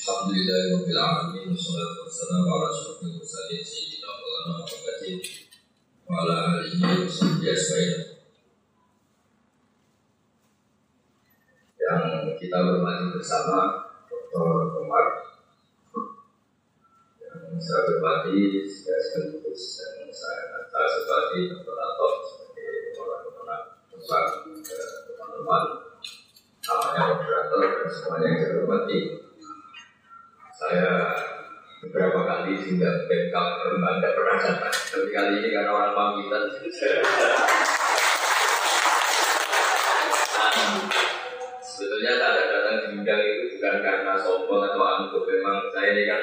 Alhamdulillahirabbil alamin wassalatu. Yang kita hormati bersama Dr. Umar yang saya hormati sekaligus dan saya atas sebagai Dr. Atok sebagai orang pemenang besar teman-teman namanya moderator dan semuanya yang saya hormati. Saya beberapa kali sudah backup rumah tidak pernah datang. Tapi kali ini karena orang panggilan sebetulnya tak ada datang diundang itu bukan karena sombong atau angkuh. Memang saya ini kan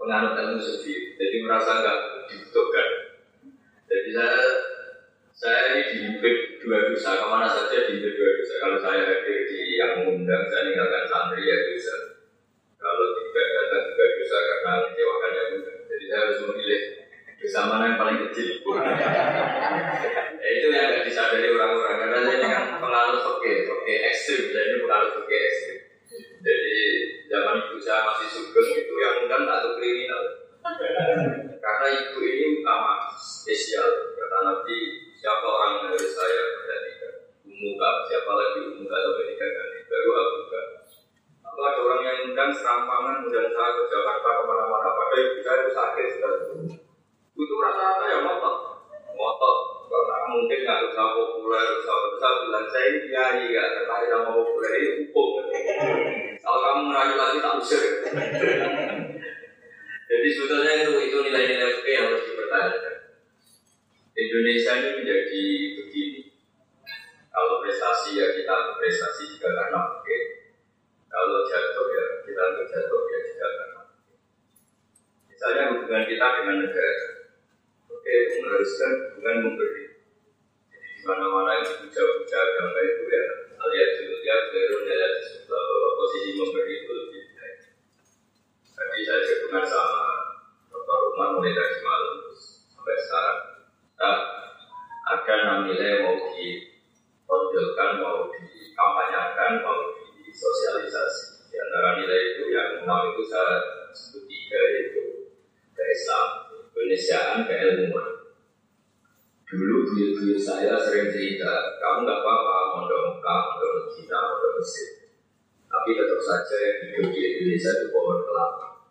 penganut ilmu sufi jadi merasa nggak dibutuhkan jadi saya saya ini dihimpit dua dosa ke mana saja dihimpit dua dosa kalau saya hadir di yang mengundang saya meninggalkan santri ya dosa kalau tidak datang juga dosa karena mengecewakan yang undang jadi saya harus memilih dosa mana yang paling kecil. Ya, itu yang nggak disadari orang-orang. Karena saya ini kan pengaruh oke oke ekstrim. Saya ini pengaruh oke ekstrim. Jadi zaman ibu saya masih sugeng itu yang undang tak kriminal. Karena ibu ini utama spesial. Kata Nabi siapa orang yang saya perhatikan? Umuka siapa lagi? Umuka sampai tiga kali baru aku kan atau ada orang yang undang serampangan undang saya ke Jakarta ke mana-mana. Pada ibu saya sakit sudah itu rata-rata yang ngotot ngotot karena mungkin nggak usah populer usah besar bilang saya ini kiai nggak tertarik sama populer. Ini hukum. Kalau kamu merayu lagi tak usir. Jadi sebetulnya itu itu nilai-nilai oke yang harus dipertanyakan Indonesia ini menjadi begini kalau prestasi ya kita prestasi juga karena oke kalau jatuh ya kita untuk jatuh ya juga karena misalnya hubungan kita dengan negara oke mengharuskan hubungan memberi jadi di mana-mana yang dipuja-puja agama itu ya alias dulu ya baru ya posisi memberi itu lebih baik tadi saya dengar sama Bapak Umar mulai dari malam sampai sekarang kita ada enam nilai mau ditonjolkan, mau dikampanyakan, mau disosialisasi. Di antara nilai itu yang enam itu saya sebut tiga yaitu keislam, Indonesiaan, keilmuan. Dulu buyut-buyut saya sering cerita, kamu nggak apa-apa mondok Mekah, mondok Medina, mondok Mesir. Tapi tetap saja yang hidup di Indonesia itu pohon kelapa.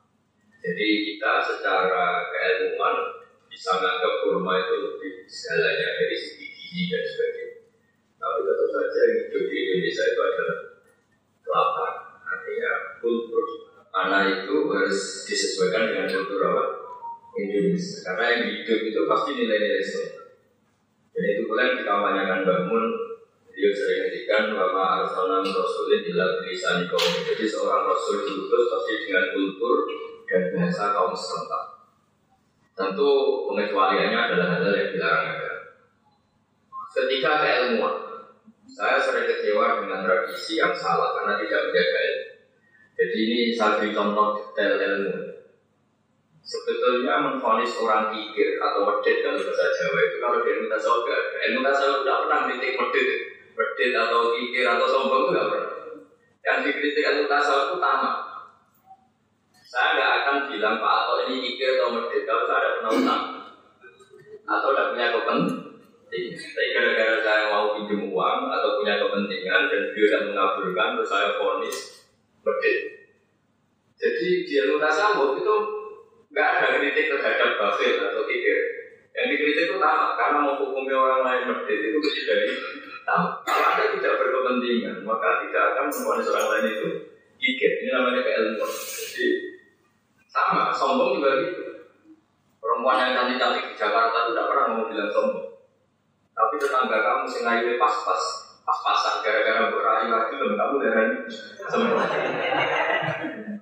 Jadi kita secara keilmuan bisa menganggap kurma itu lebih segalanya dari segi gizi dan sebagainya. Tapi tetap saja hidup di Indonesia itu adalah kelapa. Artinya kultur mana itu harus disesuaikan dengan kultur apa? Indonesia. Karena yang hidup itu pasti nilai-nilai Islam. Dan itu pula yang dikampanyekan bangun dia sering ngertikan bahwa Arsalan Rasulullah bila tulisan kaum Jadi seorang Rasul diutus pasti dengan kultur dan bahasa kaum setempat. Tentu pengecualiannya adalah hal yang dilarang agama. Ketika keilmuan, saya sering kecewa dengan tradisi yang salah karena tidak menjaga. Jadi ini saya beri contoh detail ilmu. Sebetulnya menfonis orang kikir atau medit dalam bahasa Jawa itu kalau di ilmu tasawuf. Ilmu tasawuf tidak pernah menitik medit, medit atau kikir atau sombong itu gak pernah. Yang dikritik ilmu tasawuf itu tamak. Saya nggak akan bilang Pak atau ini kikir atau kalau saya ada pernah utang atau tidak punya kepentingan. Tapi gara-gara saya mau pinjam uang atau punya kepentingan dan dia tidak mengabulkan, terus saya ponis medit. Jadi di ilmu tasawuf itu nggak ada kritik terhadap basil atau kikir. Yang dikritik itu tamak karena menghukumi orang lain medit itu mesti dari tamak. Kalau anda tidak berkepentingan, maka tidak akan memponis orang lain itu kikir. Ini namanya keilmuan. Jadi sama, sombong juga gitu. Perempuan yang cantik-cantik di Jakarta itu tidak pernah mau bilang sombong. Tapi tetangga kamu sengaja pas-pas, pas-pasan rayu lagi belum kamu semua.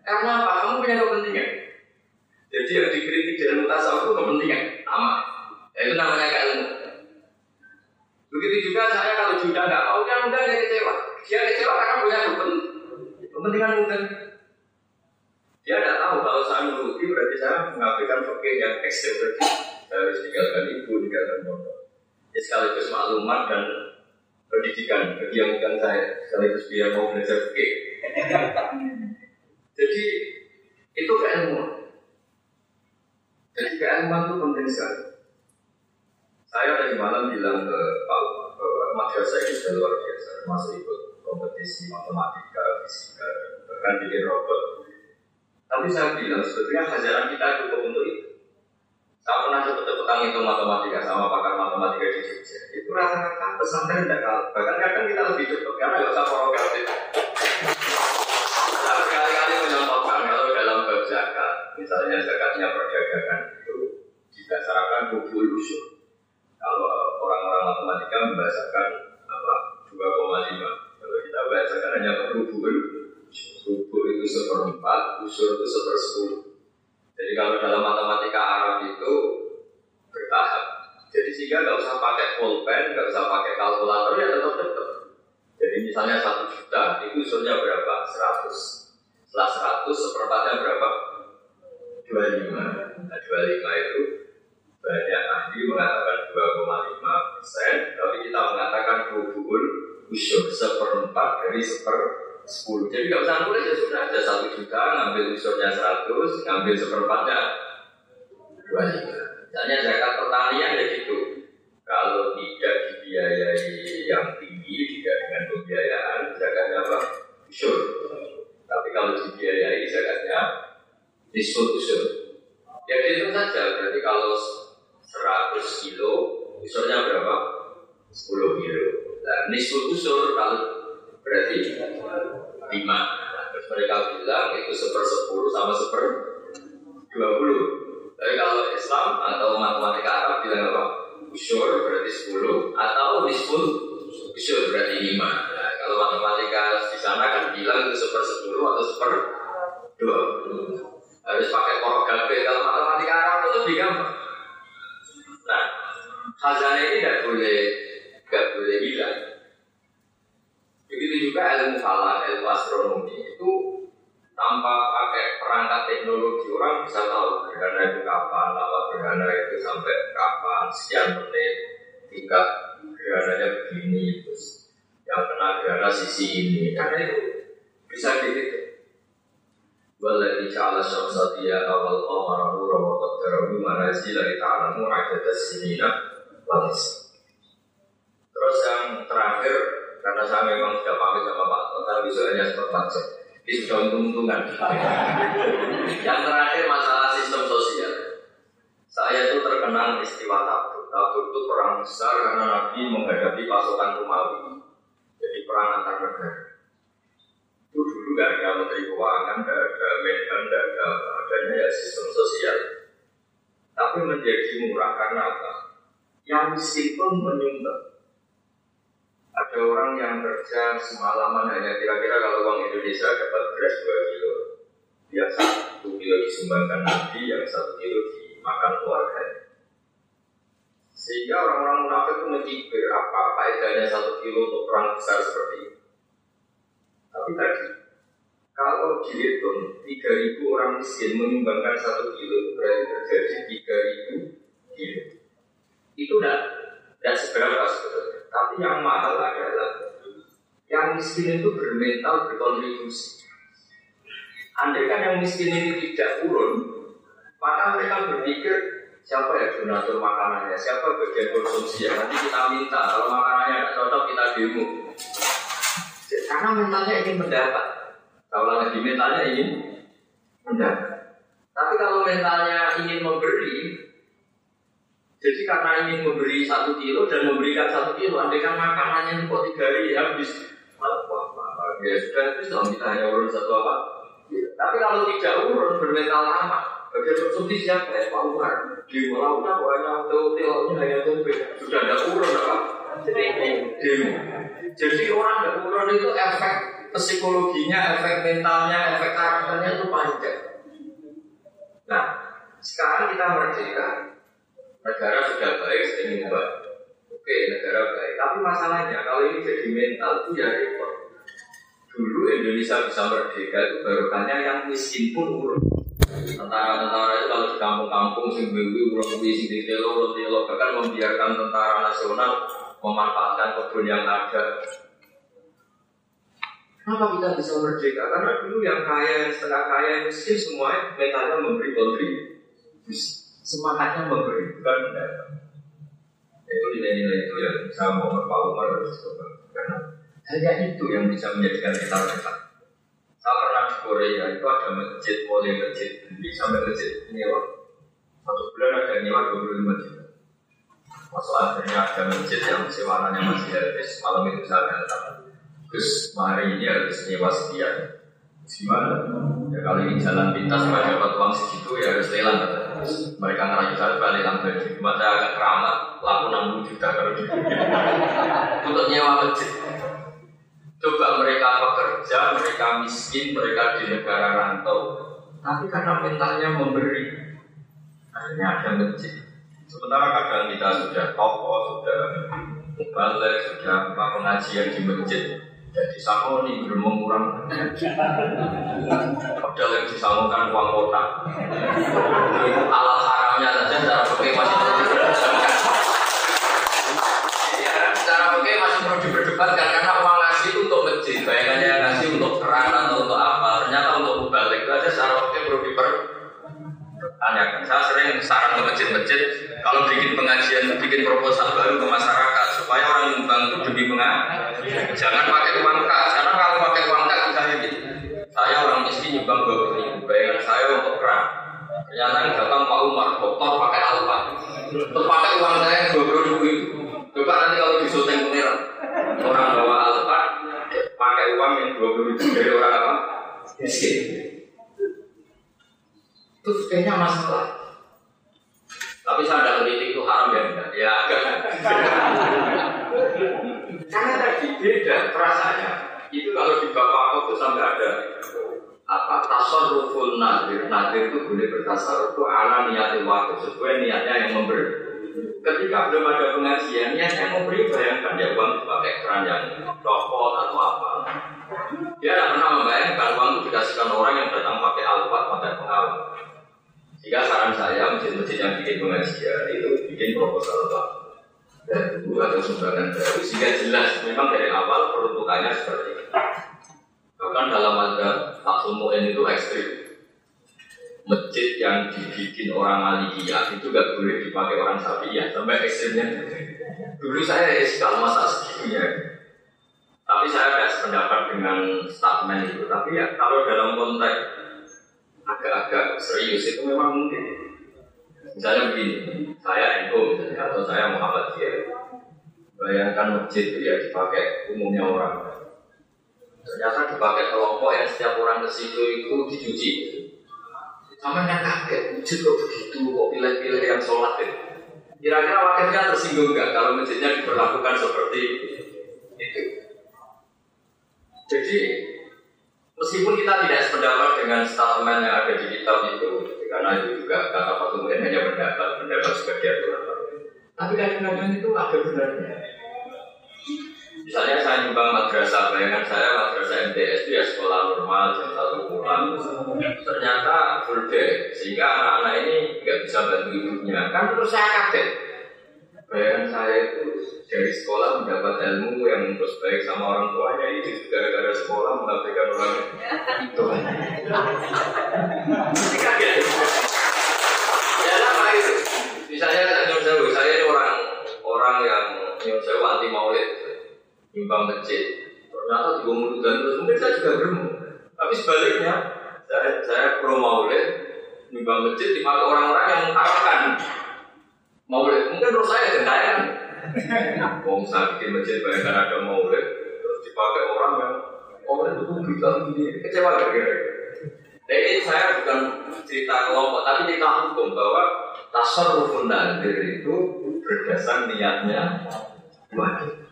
Karena apa? Kamu punya kepentingan. Jadi yang dikritik di ilmu tasawuf itu kepentingan, sama. Ya, itu namanya ilmu. Begitu juga saya kalau juga nggak mau kan udah dia kecewa. Dia kecewa karena punya kepentingan mungkin. Dia tidak tahu kalau saya menuruti berarti saya mengabaikan fakir yang ekstrem berarti saya harus tinggalkan ibu, tinggalkan motor. Ya sekaligus maklumat dan pendidikan bagi yang bukan saya sekaligus biar mau belajar fikih. Jadi itu keilmuan. Jadi keilmuan itu penting sekali. Saya tadi malam bilang ke Pak bahwa madrasah ini sudah luar biasa, termasuk ikut kompetisi matematika, fisika, bahkan bikin robot. Tapi saya bilang sebetulnya hajaran kita cukup untuk itu. Saya pernah cepet-cepetan itu matematika sama pakar matematika di Jogja. Itu rata-rata pesantren tidak kalah. Bahkan kadang kita lebih cepat karena nggak usah progratif. Saya sekali-kali menyampaikan kalau dalam bab zakat, misalnya zakatnya perdagangan itu didasarkan bubul usul. Kalau orang-orang matematika membahasakan apa 2,5. Kalau kita bahasakan hanya rubul, rubul itu seperempat, usur itu sepersepuluh. Jadi kalau dalam matematika Arab itu bertahap. Jadi sehingga nggak usah pakai pulpen, nggak usah pakai kalkulator ya tetap tetap. Jadi misalnya satu juta itu usulnya berapa? Seratus. Setelah seratus seperempatnya berapa? Dua lima. Nah dua lima itu banyak ahli mengatakan 2,5 persen, tapi kita mengatakan kubur usul seperempat dari seper sepuluh. Jadi nggak usah nulis ya sudah ada satu juta, ngambil usurnya seratus, ngambil seperempatnya dua lima. Misalnya zakat pertanian ya gitu. Kalau tidak dibiayai yang tinggi, tidak dengan pembiayaan, zakatnya apa? Usur. Tapi kalau dibiayai zakatnya disebut usur. Jadi itu saja. Berarti kalau 100 kilo, usurnya berapa? 10 kilo. Nah, nisful usur kalau berarti lima. Terus mereka bilang itu seper sepuluh sama seper dua puluh. Tapi kalau Islam atau matematika Arab bilang apa? Usyur berarti sepuluh atau nisful usyur berarti lima. Nah, kalau matematika di sana kan bilang itu seper sepuluh atau seper dua puluh. Harus pakai korogabe. Kalau matematika Arab itu lebih gampang. Nah, khazanah ini tidak boleh tidak boleh hilang. Begitu juga ilmu falak, ilmu astronomi itu tanpa pakai perangkat teknologi orang bisa tahu gerhana itu kapan, lama gerhana itu sampai kapan, sekian menit, tingkat gerhananya begini, terus yang kena gerhana sisi ini, karena itu bisa gitu. Waladhi ja'ala syamsatiya awal qamarahu wa qaddarahu manazila li ta'lamu ajadat sinina walis. Terus yang terakhir karena saya memang sudah pamit sama Seperti jam. Ini sudah untung-untungan. Yang terakhir masalah sistem sosial. Saya itu terkenal istiwa tabuk. Tabuk itu perang besar karena Nabi menghadapi pasukan Romawi. Jadi perang antar negara. Itu dulu gak ada menteri keuangan, gak ada Menhan, gak ada adanya ya sistem sosial. Tapi menjadi murah karena apa? Yang miskin pun menyumbang ada orang yang kerja semalaman hanya kira-kira kalau uang Indonesia dapat beras 2 kilo yang satu kilo disumbangkan nanti yang satu kilo dimakan keluarga. Sehingga orang-orang munafik itu mencibir apa faedahnya satu kilo untuk perang besar seperti ini? Tapi tadi kalau dihitung 3000 orang miskin menyumbangkan satu kilo berarti terjadi 3000 kilo. Itu tidak tidak seberapa sebetulnya tapi yang mahal adalah yang miskin itu bermental berkontribusi. Andai kan yang miskin ini tidak turun, maka mereka berpikir siapa ya donatur makanannya, siapa bagian konsumsi ya nanti kita minta. Kalau makanannya tidak cocok kita demo. Karena mentalnya ingin mendapat. Kalau lagi mentalnya ingin mendapat. Tapi kalau mentalnya ingin memberi, jadi karena ingin memberi satu kilo dan memberikan satu kilo, andai kan makanannya kok tiga hari habis, malah wah, ya sudah itu dong kita hanya urun satu apa. Ya. Tapi kalau tidak urun bermental lama, bagian konsumsi siapa ya Pak Umar? Di malam banyak tuh tilaunya hanya tuh sudah ada urun apa? Demo. Jadi orang kekurun itu efek psikologinya, efek mentalnya, efek karakternya itu panjang. Nah, sekarang kita merdeka. Negara sudah baik, sedang baik. Oke, negara baik. Tapi masalahnya kalau ini jadi mental itu ya repot. Dulu Indonesia bisa merdeka itu baru hanya yang miskin pun urut. Tentara-tentara itu kalau di kampung-kampung sing bewi urut di sini telo telo bahkan membiarkan tentara nasional memanfaatkan kebun yang ada. Kenapa kita bisa merdeka? Karena dulu yang kaya, yang setengah kaya, yang miskin semuanya mentalnya memberi kontribusi. Semangatnya memberi, bukan mendapat. Itu nilai-nilai itu yang saya mau Pak Umar harus. Karena hanya itu yang bisa menjadikan kita mereka. Saya pernah di Korea itu ada masjid, mulai masjid beli sampai masjid nyewa. Satu bulan ada nyewa 25 juta. Masuk akhirnya ada masjid yang sewananya masih habis malam itu saya datang. Terus hari ini harus nyewa sekian. Gimana? Ya kalau ini jalan pintas nggak dapat uang segitu ya harus lelang. Mereka ngerayu saya balik lelang baju. Cuma saya agak keramat, laku 60 juta kalau gitu. Untuk nyewa masjid. Coba mereka bekerja, mereka miskin, mereka di negara rantau. Tapi karena mentalnya memberi, akhirnya ada masjid. Sementara kadang kita sudah tokoh, sudah balik, sudah apa pengajian di masjid, jadi sakoni belum mengurang Padahal yang disalurkan uang kota. Itu alat haramnya saja secara pakai masih perlu diperdebatkan. Ya, secara pakai masih perlu diperdebatkan Karena uang ngasih itu untuk masjid. Bayangannya ngasih untuk keran atau untuk apa Ternyata untuk mubalik itu aja secara pakai perlu dipertanyakan Saya sering saran ke masjid-masjid Kalau bikin pengajian, bikin proposal baru ke masyarakat Supaya orang nyumbang itu demi pengajian Jangan pakai uang kas, karena kalau pakai uang kas misalnya gitu. Saya dua puluh ribu, bayangan saya untuk keran. Ternyata yang datang Pak Umar, dokter pakai alfa. Terus pakai uang saya dua puluh ribu itu. Coba nanti kalau di syuting pengiran, orang bawa alfa, pakai uang yang dua puluh ribu dari orang apa? Miskin. Itu kayaknya masalah. Tapi saya tidak meneliti itu haram ya enggak? Ya agak. Karena tadi beda perasaannya. Itu kalau di bapak itu sampai ada apa? Tasarruful nadir. Nadir itu boleh itu ala niatil waktu sesuai niatnya yang memberi. Ketika belum ada pengajian yang memberi bayangkan ya uang pakai keranjang copot atau apa. Dia tidak pernah membayangkan uang itu dikasihkan orang yang datang pakai alfat pakai pengawal jika saran saya masjid-masjid yang bikin pengajian itu bikin proposal apa? Dan dua atau sumbangan baru sehingga jelas memang dari awal peruntukannya seperti itu. Bahkan dalam ada Fatul Mu'in itu ekstrim. Masjid yang dibikin orang Aliyah itu gak boleh dipakai orang Safiyah sampai ekstrimnya. Dulu saya iskal masa segitunya. Tapi saya tidak sependapat dengan statement itu. Tapi ya kalau dalam konteks agak-agak serius itu memang mungkin. Misalnya begini, saya NU misalnya atau saya Muhammad Muhammadiyah. Bayangkan masjid itu ya dipakai umumnya orang. Ternyata dipakai kelompok yang setiap orang ke situ itu dicuci. Sama yang kaget, masjid kok begitu, kok pilih-pilih yang sholat ya. Kira-kira wakilnya tersinggung nggak kalau masjidnya diperlakukan seperti itu? Jadi Meskipun kita tidak sependapat dengan statement yang ada di kitab itu, karena itu juga kata Pak Tumben hanya pendapat, pendapat sebagai aturan. Tapi kadang-kadang itu ada benarnya. Misalnya saya nyumbang madrasah, bayangan saya madrasah MTS itu ya sekolah normal jam satu pulang. Ternyata full day, sehingga anak-anak ini nggak bisa bantu ibunya. Kan terus saya kaget. Bayangan saya itu dari sekolah mendapat ilmu yang terus baik sama orang tuanya itu gara-gara sekolah mengabaikan orang itu. Kaget. Ya lama itu. Misalnya saya saya ini orang orang yang saya anti maulid nyumbang masjid. Ternyata juga dan terus mungkin saya juga bermu. Tapi sebaliknya, saya saya pro maulid nyumbang masjid dipakai orang-orang yang mengharamkan maulid. Mungkin terus saya gentayan. Wong sakit masjid bayangkan ada maulid terus dipakai orang yang maulid itu bisa begini kecewa gak kira Jadi saya bukan cerita kelompok tapi cerita hukum bahwa tasarrufun nadir itu berdasar niatnya wajib.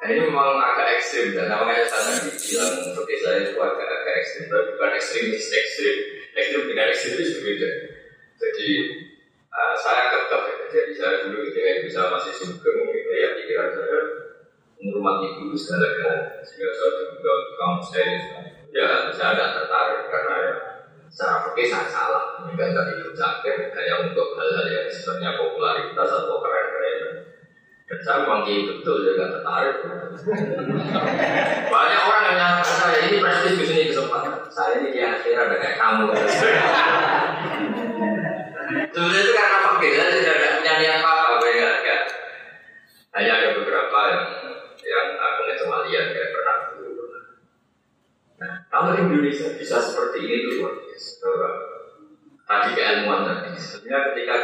Nah ini memang agak ekstrim dan namanya saya tadi bilang seperti saya itu agak-agak ekstrim, tapi bukan ekstremis ekstrim, ekstrim dengan ekstremis berbeda. Jadi uh, saya kekeh, jadi saya dulu ketika bisa masih sugeng, gitu ya pikiran saya menghormati guru segala-galanya, sehingga saya juga kamu saya ya saya tidak tertarik karena ya secara fikih saya salah, tadi ikut sakit hanya untuk hal-hal yang sifatnya popularitas atau keren-keren. Dan saya betul ya gak tertarik. Banyak orang yang nyangka saya ini prestis di sini kesempatan. Saya ini kayak akhirnya ada kayak kamu. Sebenarnya itu karena fakir, saya tidak ada punya niat apa-apa, ya enggak. Hanya ada beberapa yang yang aku cuma lihat kayak pernah dulu. Nah, kalau Indonesia bisa seperti ini itu luar biasa. Tadi keilmuan tadi. Sebenarnya ketika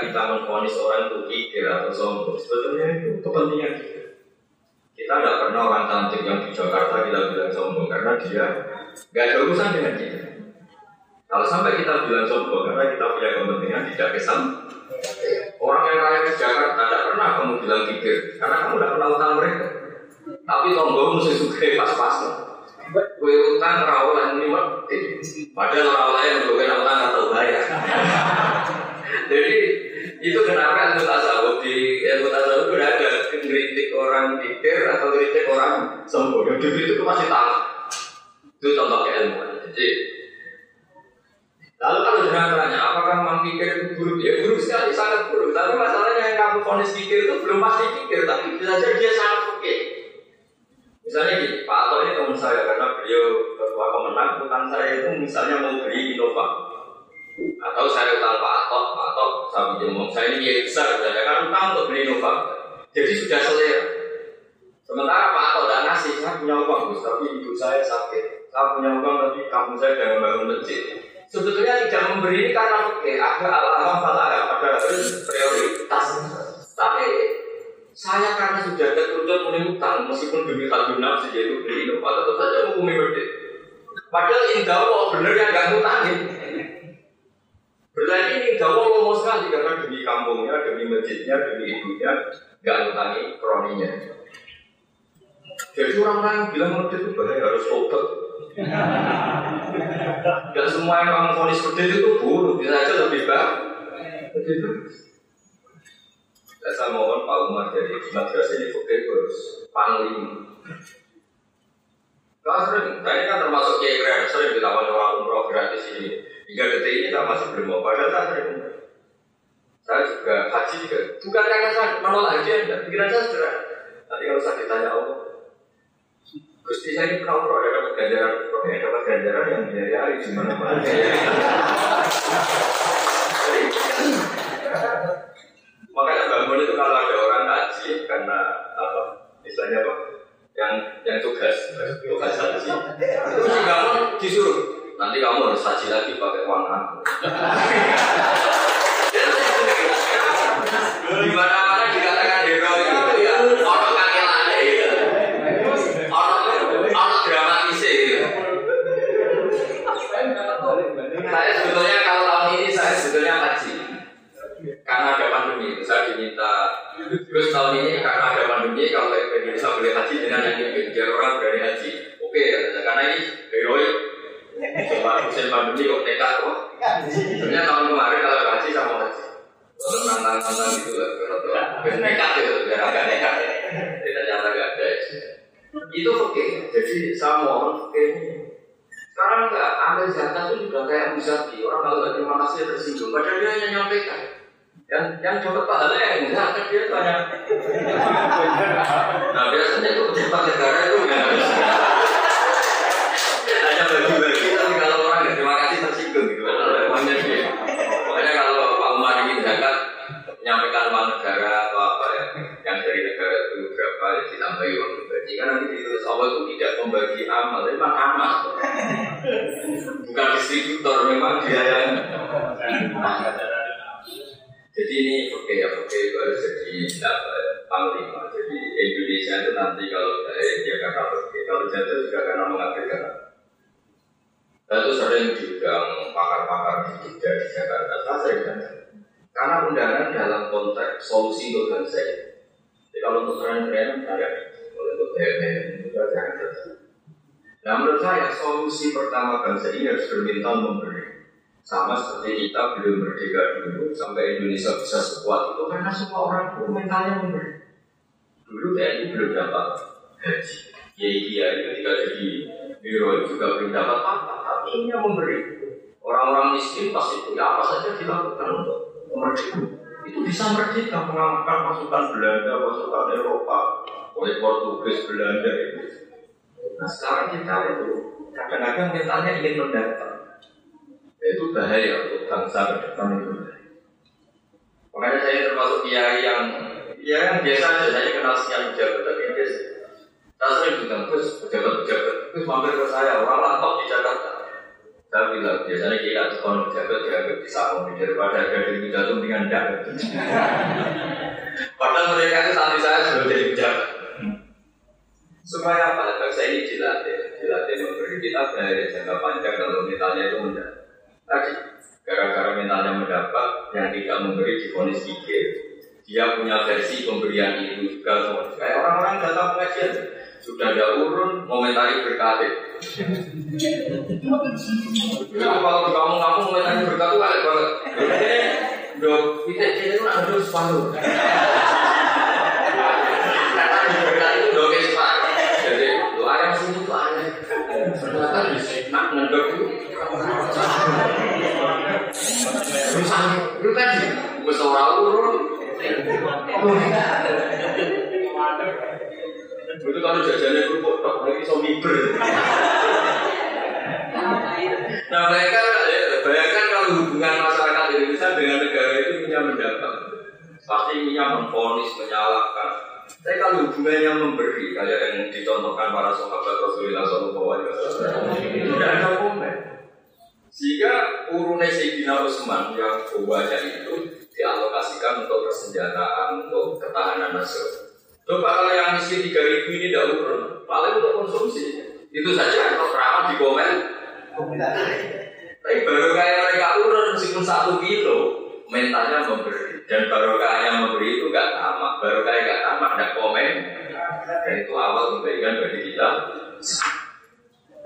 kita menfonis orang itu kikir atau sombong, sebetulnya itu kepentingan kita. Kita tidak pernah orang cantik yang di Jakarta kita bilang sombong karena dia nggak ada urusan dengan kita. Kalau sampai kita bilang sombong karena kita punya kepentingan tidak kesam. Orang yang kaya ke Jakarta tidak pernah kamu bilang kikir karena kamu tidak pernah utang mereka. Tapi tonggo mesti suka pas-pasan. Kue utang rawol yang ini Padahal rawol yang bukan utang atau bayar. Jadi itu kenapa ilmu tasawuf di ilmu tasawuf berada kritik orang pikir atau kritik orang sombong. Yang itu pasti tahu. Itu contoh keilmuan. Jadi Lalu kalau jangan tanya, apakah memang pikir itu buruk? Ya buruk sekali, sangat buruk. Tapi masalahnya yang kamu fonis pikir itu belum pasti pikir, tapi bisa saja dia sangat oke. Misalnya gini, Pak Ato ini teman saya karena beliau ketua pemenang, utang saya itu misalnya mau beli Innova. Atau saya utang Pak Ato, Pak Ato saya pinjam saya ini biaya besar, saya kan utang untuk beli Innova. Jadi sudah selera. Sementara Pak Ato udah ngasih, saya punya uang Gus, tapi ibu saya sakit. Saya punya uang tapi kamu saya jangan bangun masjid. Sebetulnya tidak memberi ini karena oke ada alam falah ada prioritas. Tapi saya karena sudah tertuntut punya utang meskipun demi kalbu nafsi yaitu beli inovator tetap saja menghukumi berde padahal indah Allah bener yang gak ngutangin Berarti ini Jawa ngomong sekali karena demi kampungnya, demi masjidnya, demi ibunya, gak ngutangi kroninya. Jadi orang-orang bilang medit itu bahaya harus tobat. Gak semua yang kamu fonis seperti itu buruk, bisa aja lebih baik. Begitu. Saya mohon Pak Umar jadi madrasah ini fakir terus panglima. Kalau sering, saya kan termasuk kiai sering ditawari orang umroh gratis ini. Hingga detik ini saya masih belum mau, padahal saya sering. Saya juga haji juga. Bukan karena saya menolak haji, pikiran saya sederhana. Nanti kalau saya ditanya Allah, Gusti saya ini pernah umroh, dapat ganjaran umroh, ya dapat ganjaran yang biayai di mana mana. Makanya bangun itu kalau ada orang haji karena apa? Istilahnya apa? Yang yang tugas tugas haji itu bangun disuruh nanti kamu harus haji lagi pakai uang aku. Di mana-mana dikatakan hero itu ya orang kangelane ya. Orang orang dramatisnya gitu. Saya sebetulnya kalau tahun ini saya sebetulnya haji karena ada pandemi saya diminta. Terus tahun ini karena ada pandemi kalau Indonesia boleh haji dengan yang ini biar orang berani haji oke ya karena ini heroik Coba musim pandemi kok nekat kok sebenarnya tahun kemarin kalau haji sama kalau nantang-nantang gitu lah biar nekat itu biar agak nekat tidak nyata gak ada itu oke jadi saya mohon oke. Sekarang enggak ambil zakat itu juga kayak musabi orang kalau nggak terima kasih tersinggung. Padahal dia hanya nyampaikan. Yang yang dapat pahala yang enggak kan dia banyak nah biasanya itu pejabat negara itu ya hanya bagi-bagi tapi kalau orang nggak terima tersinggung gitu dia makanya kalau Pak Umar ingin zakat menyampaikan uang negara atau apa ya yang dari negara itu berapa ya ditambahi uang pribadi kan nanti ditulis Allah itu tidak membagi amal memang amal bukan distributor memang dia yang jadi ini oke ya oke itu harus jadi apa ya, panglima. Jadi Indonesia itu nanti kalau dari dia karena oke, kalau jatuh juga karena menghadirkan. Dan itu sering diundang pakar-pakar di Jogja di Jakarta. Saya sering datang. Karena undangan dalam konteks solusi untuk bangsa. Jadi kalau untuk keren-keren saya Untuk Nah menurut saya solusi pertama bangsa ini harus bermental memberi sama seperti kita belum merdeka dulu sampai Indonesia bisa sekuat itu karena semua orang itu mentalnya memberi. Dulu TNI belum dapat gaji. Kiai Kiai ketika jadi hero juga belum dapat apa, tapi memberi. Orang-orang miskin pasti punya apa saja dilakukan untuk merdeka. Itu bisa merdeka mengalahkan pasukan Belanda, pasukan Eropa, oleh Portugis Belanda itu. Nah sekarang kita itu kadang-kadang mentalnya ingin mendatang. Itu bahaya untuk bangsa ke depan itu. Makanya saya termasuk kiai yang ya yang biasa aja saya kenal sekian pejabat tapi biasa. Saya sering bilang, Gus, pejabat-pejabat, Gus mampir ke saya, orang lantau di Jakarta. Saya bilang, biasanya kita tukang pejabat ya bisa ngomong daripada ada di pidato dengan tidak. Padahal mereka itu santri saya sudah jadi pejabat. Supaya apa? Bangsa ini dilatih, dilatih memberi kita dari jangka panjang kalau mentalnya itu mudah. Tadi, gara-gara mentalnya mendapat, yang tidak memberi difonis pikir. Dia punya versi pemberian itu juga Kayak orang-orang datang pengajian, sudah ada urun momentari berkati. Itu kalau kamu kamu momentari berkat itu ada banget. Dok, kita kita itu ada separuh. Berkat itu dok separuh. Jadi doa yang sini tuh aneh. Ternyata nak ngedok itu. Susah, itu tadi. Mesra urun. Itu kalau jajannya kerupuk tok, lagi bisa miber. Nah mereka, ya, bayangkan kalau hubungan masyarakat Indonesia dengan negara itu punya mendapat, pasti punya memfonis, menyalahkan. Tapi kalau hubungannya memberi, kayak yang dicontohkan para sahabat Rasulullah SAW, tidak ada. Sehingga urunnya Sayyidina Utsman yang banyak itu dialokasikan untuk persenjataan, untuk ketahanan nasional. Coba kalau yang miskin 3 ribu ini tidak urun, paling untuk konsumsi. Itu saja kalau perangan di komen. Tapi baru kayak mereka urun meskipun satu kilo, mentalnya memberi. Dan baru yang memberi itu gak tamak, baru kayak gak tamak ada komen. Dan itu awal kebaikan bagi kita.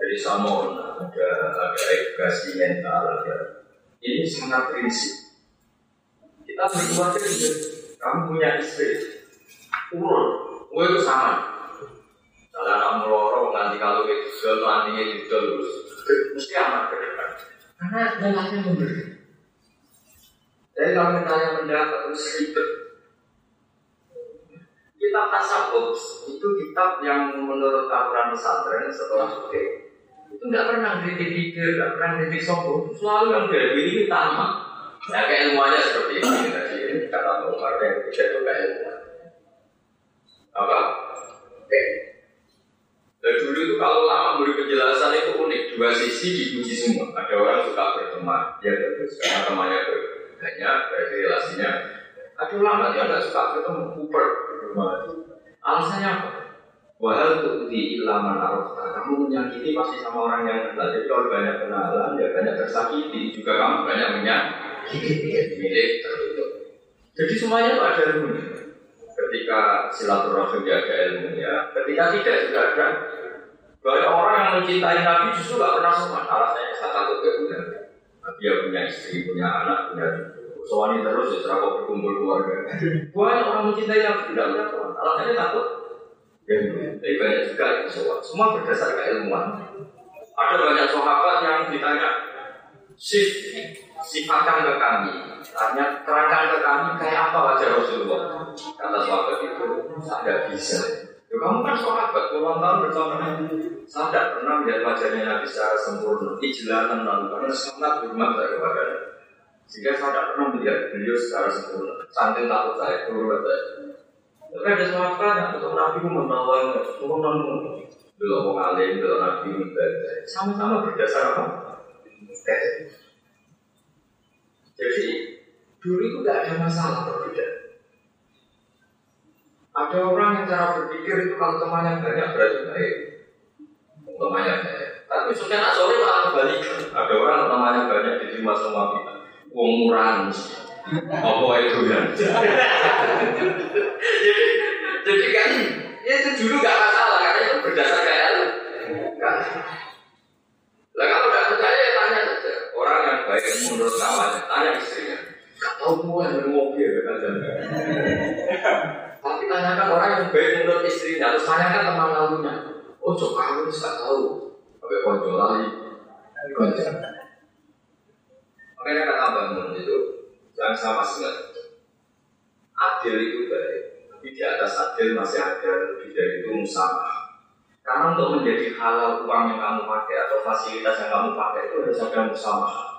Jadi sama ada ada edukasi mental, ada ini sangat prinsip. Kita berkeluarga kamu punya istri, urun, gue itu sama. Kalau anak melorong nanti kalau itu jual nantinya dijual terus, mesti amat ke depan. Karena mentalnya memberi. Jadi kalau mentalnya mendapat terus ribet. Kitab tasawuf itu kitab yang menurut aturan pesantren setelah suke itu nggak pernah kritik pikir, nggak pernah kritik sombong, selalu yang dari ini tamat. Kayak ilmuannya seperti ini tadi kata Umar yang ketiga itu kayak ilmuwan. Apa? Oke. Dan dulu itu kalau lama beri penjelasan itu unik, dua sisi dipuji semua. Ada orang suka berteman, ya bagus karena temannya banyak, berarti relasinya. Ada ulama yang nggak suka ketemu, kuper Alasannya apa? Wahal tuh di ilaman arafta Kamu menyakiti pasti sama orang yang kenal Jadi kalau banyak kenalan, ya banyak tersakiti Juga kamu banyak menyakiti Milik tertutup Jadi semuanya itu ada ilmunya Ketika silaturahmi ada ilmunya Ketika tidak juga ada. Banyak orang yang mencintai Nabi justru gak pernah sopan Alasannya saya takut kemudian Dia punya istri, punya anak, punya Soalnya terus ya serapa berkumpul keluarga. Banyak orang mencintai Nabi tidak punya sopan Alasannya takut. Ilmu. Tapi banyak juga itu semua, semua berdasarkan ilmuwan. Ada banyak sahabat yang ditanya, sif, sifatkan ke kami, tanya terangkan ke kami kayak apa wajah Rasulullah. Kata sahabat itu, saya bisa. Ya, kamu kan sahabat, puluhan tahun bersama Nabi. Saya tidak pernah melihat wajahnya Nabi secara sempurna, ijlatan lalu karena sangat hormat saya kepada Sehingga saya tidak pernah melihat beliau secara sempurna. Santai takut saya, turut saya. Tapi ada sahabat yang ketemu Nabi membawa turun namun belum mau alim, belum Nabi ibadah. Sama-sama berdasar apa? Jadi dulu itu tidak ada masalah perbedaan. Ada orang yang cara berpikir itu kalau temannya banyak berarti baik. Temannya banyak. Tapi sudah sore malah kebalikan. Ada orang temannya banyak diterima semua kita. Wong murah apa itu ya? jadi, jadi kan, ya itu dulu nggak masalah karena itu berdasar kayak lu. Lah kalau nggak percaya ya tanya saja. Orang yang baik menurut kawannya, tanya istrinya. Tahu mulai dari mobil ya kan. Tapi tanyakan orang yang baik menurut istrinya, terus tanyakan teman lalunya. Oh, cok kamu nggak tahu. Sampai konco lagi. Konco. Makanya kata bangun itu jangan sama sekali. Adil itu baik, tapi di atas adil masih ada lebih dari itu musafah. Karena untuk menjadi halal uang yang kamu pakai atau fasilitas yang kamu pakai itu harus ada musafah.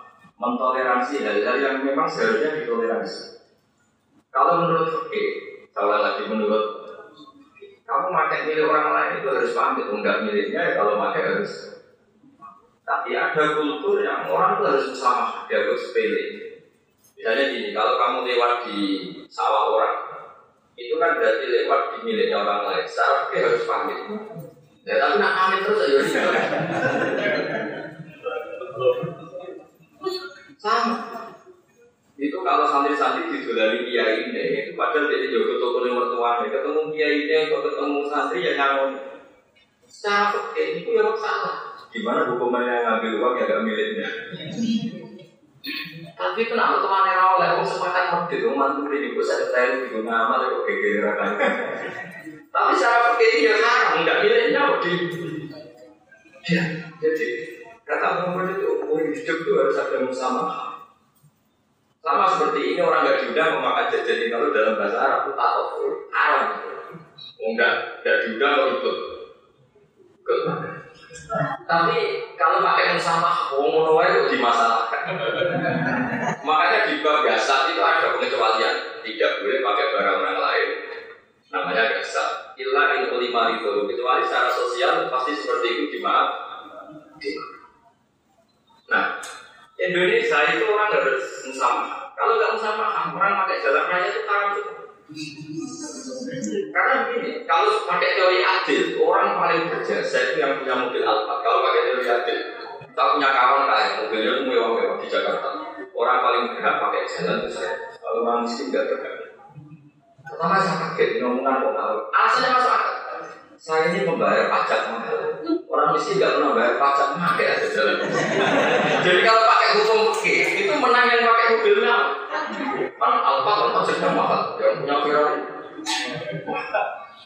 Mentoleransi hal-hal yang memang seharusnya ditoleransi. Kalau menurut fikih, salah lagi menurut kamu pakai milik orang lain itu harus pamit, enggak miliknya ya kalau pakai harus. Tapi ada kultur yang orang itu harus sama, dianggap sepele. Misalnya gini, kalau kamu lewat di sawah orang, itu kan berarti lewat di miliknya orang lain. Secara harus pamit. Ya tapi nak pamit terus ya Sama. Itu kalau santri-santri didolani kiai ini, itu padahal dia juga toko yang mertua ketemu kiai ini, kok ketemu santri ya nyamun. Secara fikih itu ya salah. Gimana hukumannya ngambil uang ya gak miliknya? Tapi kenapa teman yang awal aku sepakat tuh mantu ini gue saya tahu di nama kok geger kan. Tapi secara fikih ya haram, nggak miliknya kok di. Ya, jadi kata Muhammad itu umur hidup itu harus ada musamaha. Sama seperti ini orang nggak diundang memakan jajan kalau dalam bahasa Arab itu tak haram. Enggak, nggak diundang kok ikut. Ikut Tapi kalau pakai musamah, wong itu dimasalahkan. Makanya di bab gasat itu ada pengecualian, tidak boleh pakai barang orang lain. Namanya gasat. Illa in ulima itu kecuali secara sosial pasti seperti itu dimaaf. Nah, Indonesia itu orang harus musamah. Kalau nggak musamah, orang pakai jalan raya itu itu. Karena begini, kalau pakai teori adil, orang paling berjasa itu yang punya mobil Alphard. Kalau pakai teori adil, kita punya kawan kaya, mobilnya itu mewah-mewah di Jakarta. Orang paling berhak pakai jalan itu saya. Kalau orang miskin nggak berhak. Pertama saya kaget, ngomongan kok tahu. Alasannya masuk akal. Saya ini membayar pajak. Orang miskin nggak pernah bayar pajak pakai aja jalan. Jadi kalau pakai hukum fikih, itu menang yang pakai mobilnya. Kan Alphard kan pajaknya mahal, yang punya Ferrari.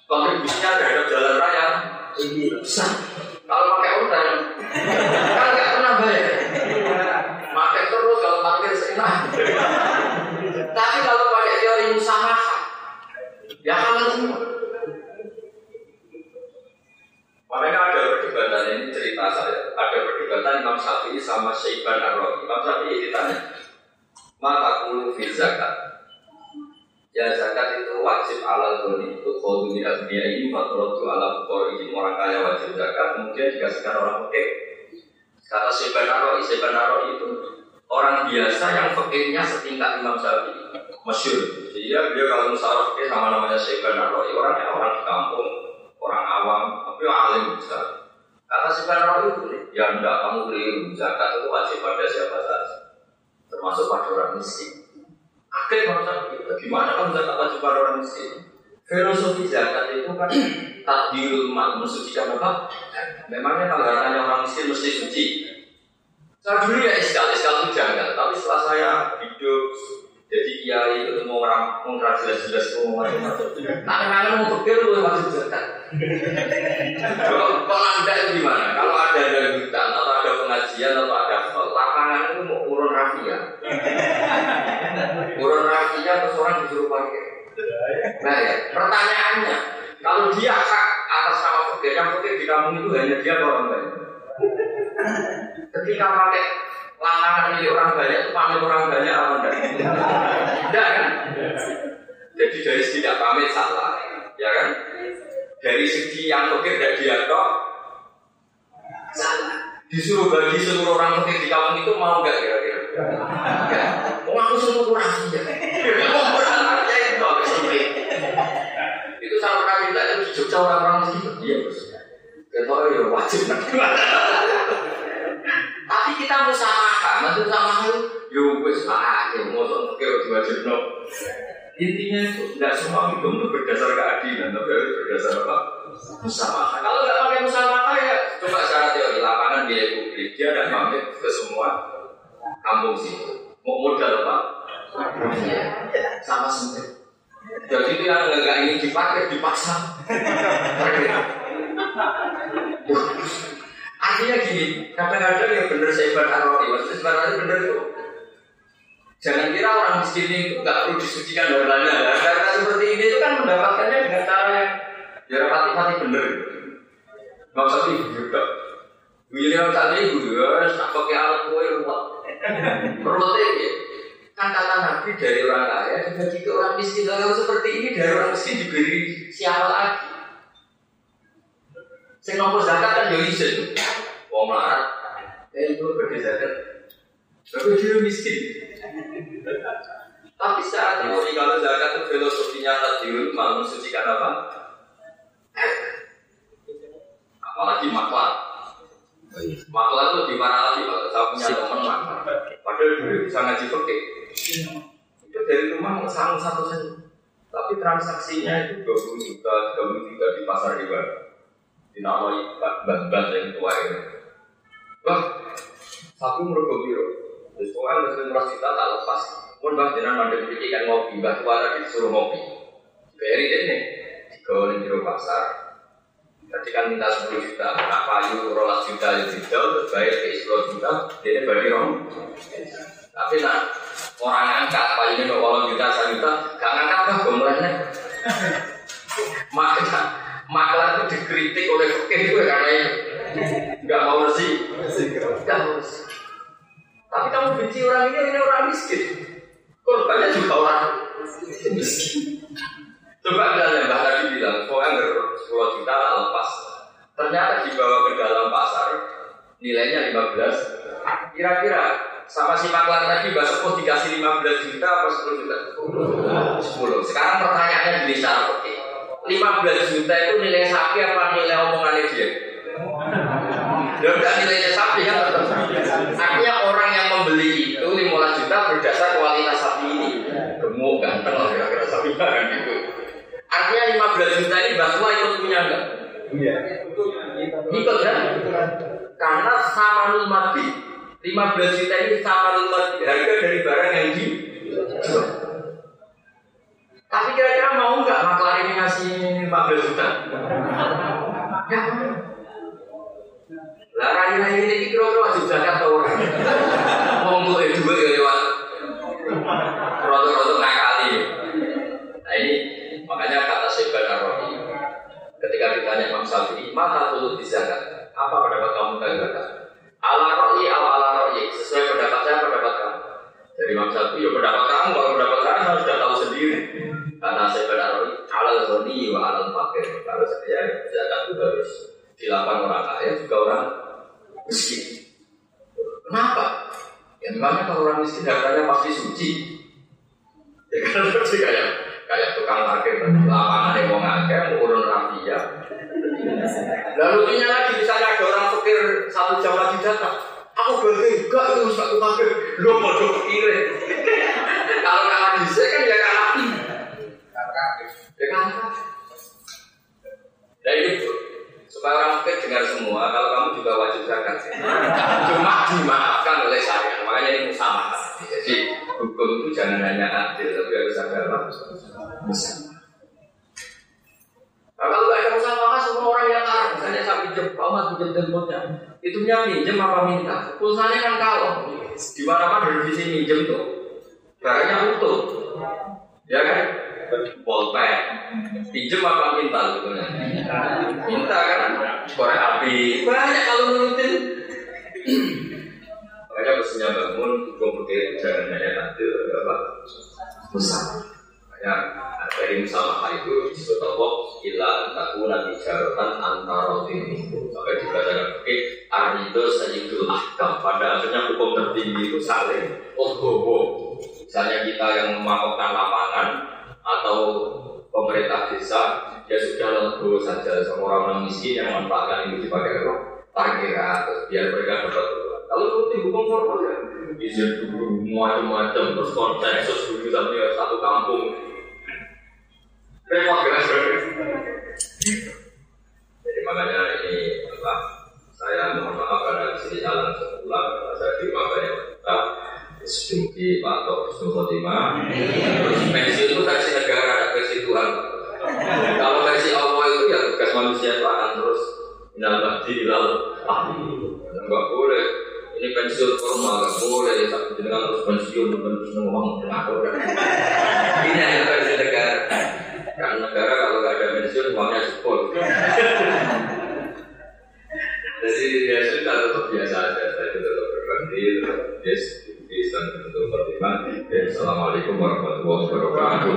Kontribusinya terhadap jalan raya besar. Kalau pakai utang, kan nggak pernah bayar. Pakai terus kalau parkir seenak. Tapi kalau pakai teori usaha, ya halal. Makanya ada perdebatan ini cerita saya. Ada perdebatan Imam Syafi'i sama Syaiban Ar-Rawi. Imam Syafi'i ditanya, maka kulu fi zakat. Ya zakat itu wajib ala zoni untuk kau dunia dunia ini faturatu ala ini orang kaya wajib zakat kemudian dikasihkan orang fakir. Kata Syaiban Ar-Rawi, Syaiban Ar-Rawi itu orang biasa yang fakirnya setingkat Imam Syafi'i. Masyur. Dia dia kalau musyawarah fakir sama namanya Syaiban Ar-Rawi. Orangnya orang di kampung, orang awam, tapi alim besar. Kata Syaiban Ar-Rawi itu, ya enggak kamu keliru. Zakat itu wajib pada siapa saja termasuk pada orang miskin. Akhirnya kalau gimana kalau zakat wajib pada orang miskin? Filosofi zakat kan takdirul mal, mensucikan apa? Memangnya hartanya orang miskin mesti suci? Saya dulu ya iskal, iskal itu janggal. Tapi setelah saya hidup jadi kiai mau orang mau jelas-jelas mau macam-macam. Karena mau pikir lu wajib zakat. Kalau anda gimana? Kalau ada hutan atau ada pengajian atau ada lapangan itu mau urun rafia. urun rafia terus orang disuruh pakai. Nah ya, pertanyaannya, kalau dia hak atas nama fakir, yang fakir di hanya dia orang lain? Ketika pakai lapangan milik orang banyak itu pamit orang banyak apa enggak? Enggak kan? Jadi dari tidak pamit salah, ya kan? Dari segi yang fakir dan dia salah. Disuruh bagi seluruh orang fakir di kampung itu mau nggak kira-kira? Enggak. Mau aku suruh kurang aja. Mau kurang aja itu habis Itu sama pernah minta itu di Jogja orang-orang miskin. Iya bos. Kita ya wajib. Tapi kita maksud sama yo wis aja mosok fakir diwajibno. Intinya itu nggak semua hukum itu berdasar keadilan, tapi harus berdasar apa? Musamaha. Kalau nggak pakai musamaha ya coba secara teori lapangan biaya publik dia ada pamit ke semua kampung situ. Mau modal apa? Sama semua. Jadi itu yang nggak ingin dipakai dipaksa. Artinya gini, kadang-kadang yang benar saya arwah, maksudnya sebenarnya benar itu Jangan kira orang miskin itu nggak perlu disucikan hartanya. Nah, karena seperti ini itu kan mendapatkannya dengan cara yang ya rapati-pati bener. Nggak usah ibu juga. William tadi ibu ya, tak pakai alat kue ruwet. Perutnya ya. Kan kata Nabi dari orang kaya dibagi ke orang miskin. Kalau seperti ini dari orang miskin diberi siapa lagi? Saya ngomong zakat kan jadi isin. Wong melarat. Ya itu zakat. Tapi dia miskin. Tapi secara teori kalau zakat itu filosofinya tadi mau mensucikan apa? Apalagi maklar. Maklar itu lebih parah lagi kalau saya punya teman maklar. Padahal dulu bisa ngaji pakai. Itu dari rumah sama satu saja. Tapi transaksinya itu 20 juta, 30 juta di pasar riba. Dinamai bank-bank yang tua ini. Wah, satu mergo biru. Terus pokoknya mesin murah juta tak lepas. Pun bang jenang mandek pikir kan ngopi, mbak tua lagi disuruh ngopi. Beri ini, digolong di pasar. Tadi kan minta 10 juta, nak payu rolas juta ya juta, bayar ke 10 juta, dia bagi rom. Tapi nak orang angkat payu ini kalau juta satu juta, gak ngangkat kan gombalnya. Maka maklar itu dikritik oleh fakir itu ya, karena itu nggak mau bersih, nggak mau bersih. Tapi kamu benci orang ini, ini orang miskin. Korbannya juga orang miskin. Coba misalnya Mbak tadi bilang, pokoknya 10 juta tak lepas. Ternyata dibawa ke dalam pasar, nilainya 15. Kira-kira sama si maklar tadi Mbak Sepuh dikasih 15 juta apa 10 juta? 10. Sekarang pertanyaannya di sana, 15 juta itu nilai sapi apa nilai omongannya dia? Dan enggak nilainya sapi kan Artinya orang yang membeli itu 15 berdasar kualitas sapi ini. Gemuk, ganteng lah kira-kira sapi kan gitu. Artinya 15 juta ini Mbak ikut punya enggak? Iya. Ikut kan? Karena sama mati. 15 juta ini sama mati. Harga dari barang yang dijual. Tapi kira-kira mau nggak maklar ini ngasih 15 juta? Ya. Lah ini kira-kira wajib zakat atau orang dua ya lewat roto-roto ngakali. Nah ini makanya kata Syekh Arabi ditanya Imam Syafi'i, mata tulut di zakat? Apa pendapat kamu tentang zakat? Ala ro'i al ala ro'i sesuai pendapat saya pendapat kamu. Dari Imam Syafi'i ya pendapat kamu kalau pendapat saya saya sudah tahu sendiri. Karena saya Arabi alal ghani wa alal fakir. Kalau saya zakat itu harus dilakukan orang kaya juga orang miskin. Kenapa? Ya memangnya kalau orang miskin hartanya pasti suci. Ya kan seperti kayak kayak tukang parkir lapangan yang mau ngakeh, urun rafia. Lalu ini lagi misalnya ada orang fakir satu jam lagi datang, aku bagi enggak itu satu parkir, lo mau fakir. Kalau kalah bisa kan ya kalah Ya kalah. Nah itu supaya orang dengar semua, kalau kamu juga wajib zakat. Cuma dimaafkan oleh saya, makanya ini musamaha. Jadi hukum itu jangan hanya adil, tapi harus ada apa? Musamaha. Nah, kalau nggak ada musamaha, semua orang yang arah, misalnya saya pinjam, Pak Mas pinjam teleponnya, itu pinjam apa minta? Pulsanya kan kalau di mana mana dari sini minjem tuh, barangnya utuh, ya kan? Polpek, pinjam apa minta sebetulnya? Minta kan? Korek api, banyak kalau nurutin. Makanya mestinya bangun, hukum putih jangan hanya adil, apa? Musamaha. Ya, dari musamaha itu disebut Allah ila antaku nanti jarotan antara ini sampai dikatakan oke arido sayyidul ahkam pada akhirnya hukum tertinggi itu saling oh oh, oh. misalnya kita yang melakukan lapangan atau pemerintah desa ya sudah legowo saja sama orang-orang miskin yang memanfaatkan itu dipakai parkiran terus biar mereka dapat kalau itu hukum formal ya izin dulu macam-macam terus konsensus dulu sampai satu kampung repot kan? Jadi makanya ini apa? Saya mohon maaf karena di sini jalan sebulan, saya terima banyak kita. Sejuki Pak Tok Husnul. Terus pensi itu versi negara, versi Tuhan. Kalau versi Allah itu ya tugas manusia itu akan terus minal bahdi ilal ahli. Enggak boleh ini pensiun formal. Nggak boleh ya, tapi dengan harus pensiun bukan pensiun uang ini hanya pensiun negara karena negara kalau nggak ada pensiun uangnya support. jadi dia sudah tetap biasa aja. Saya tetap berhenti yes bisa untuk pertimbangan dan assalamualaikum warahmatullahi wabarakatuh.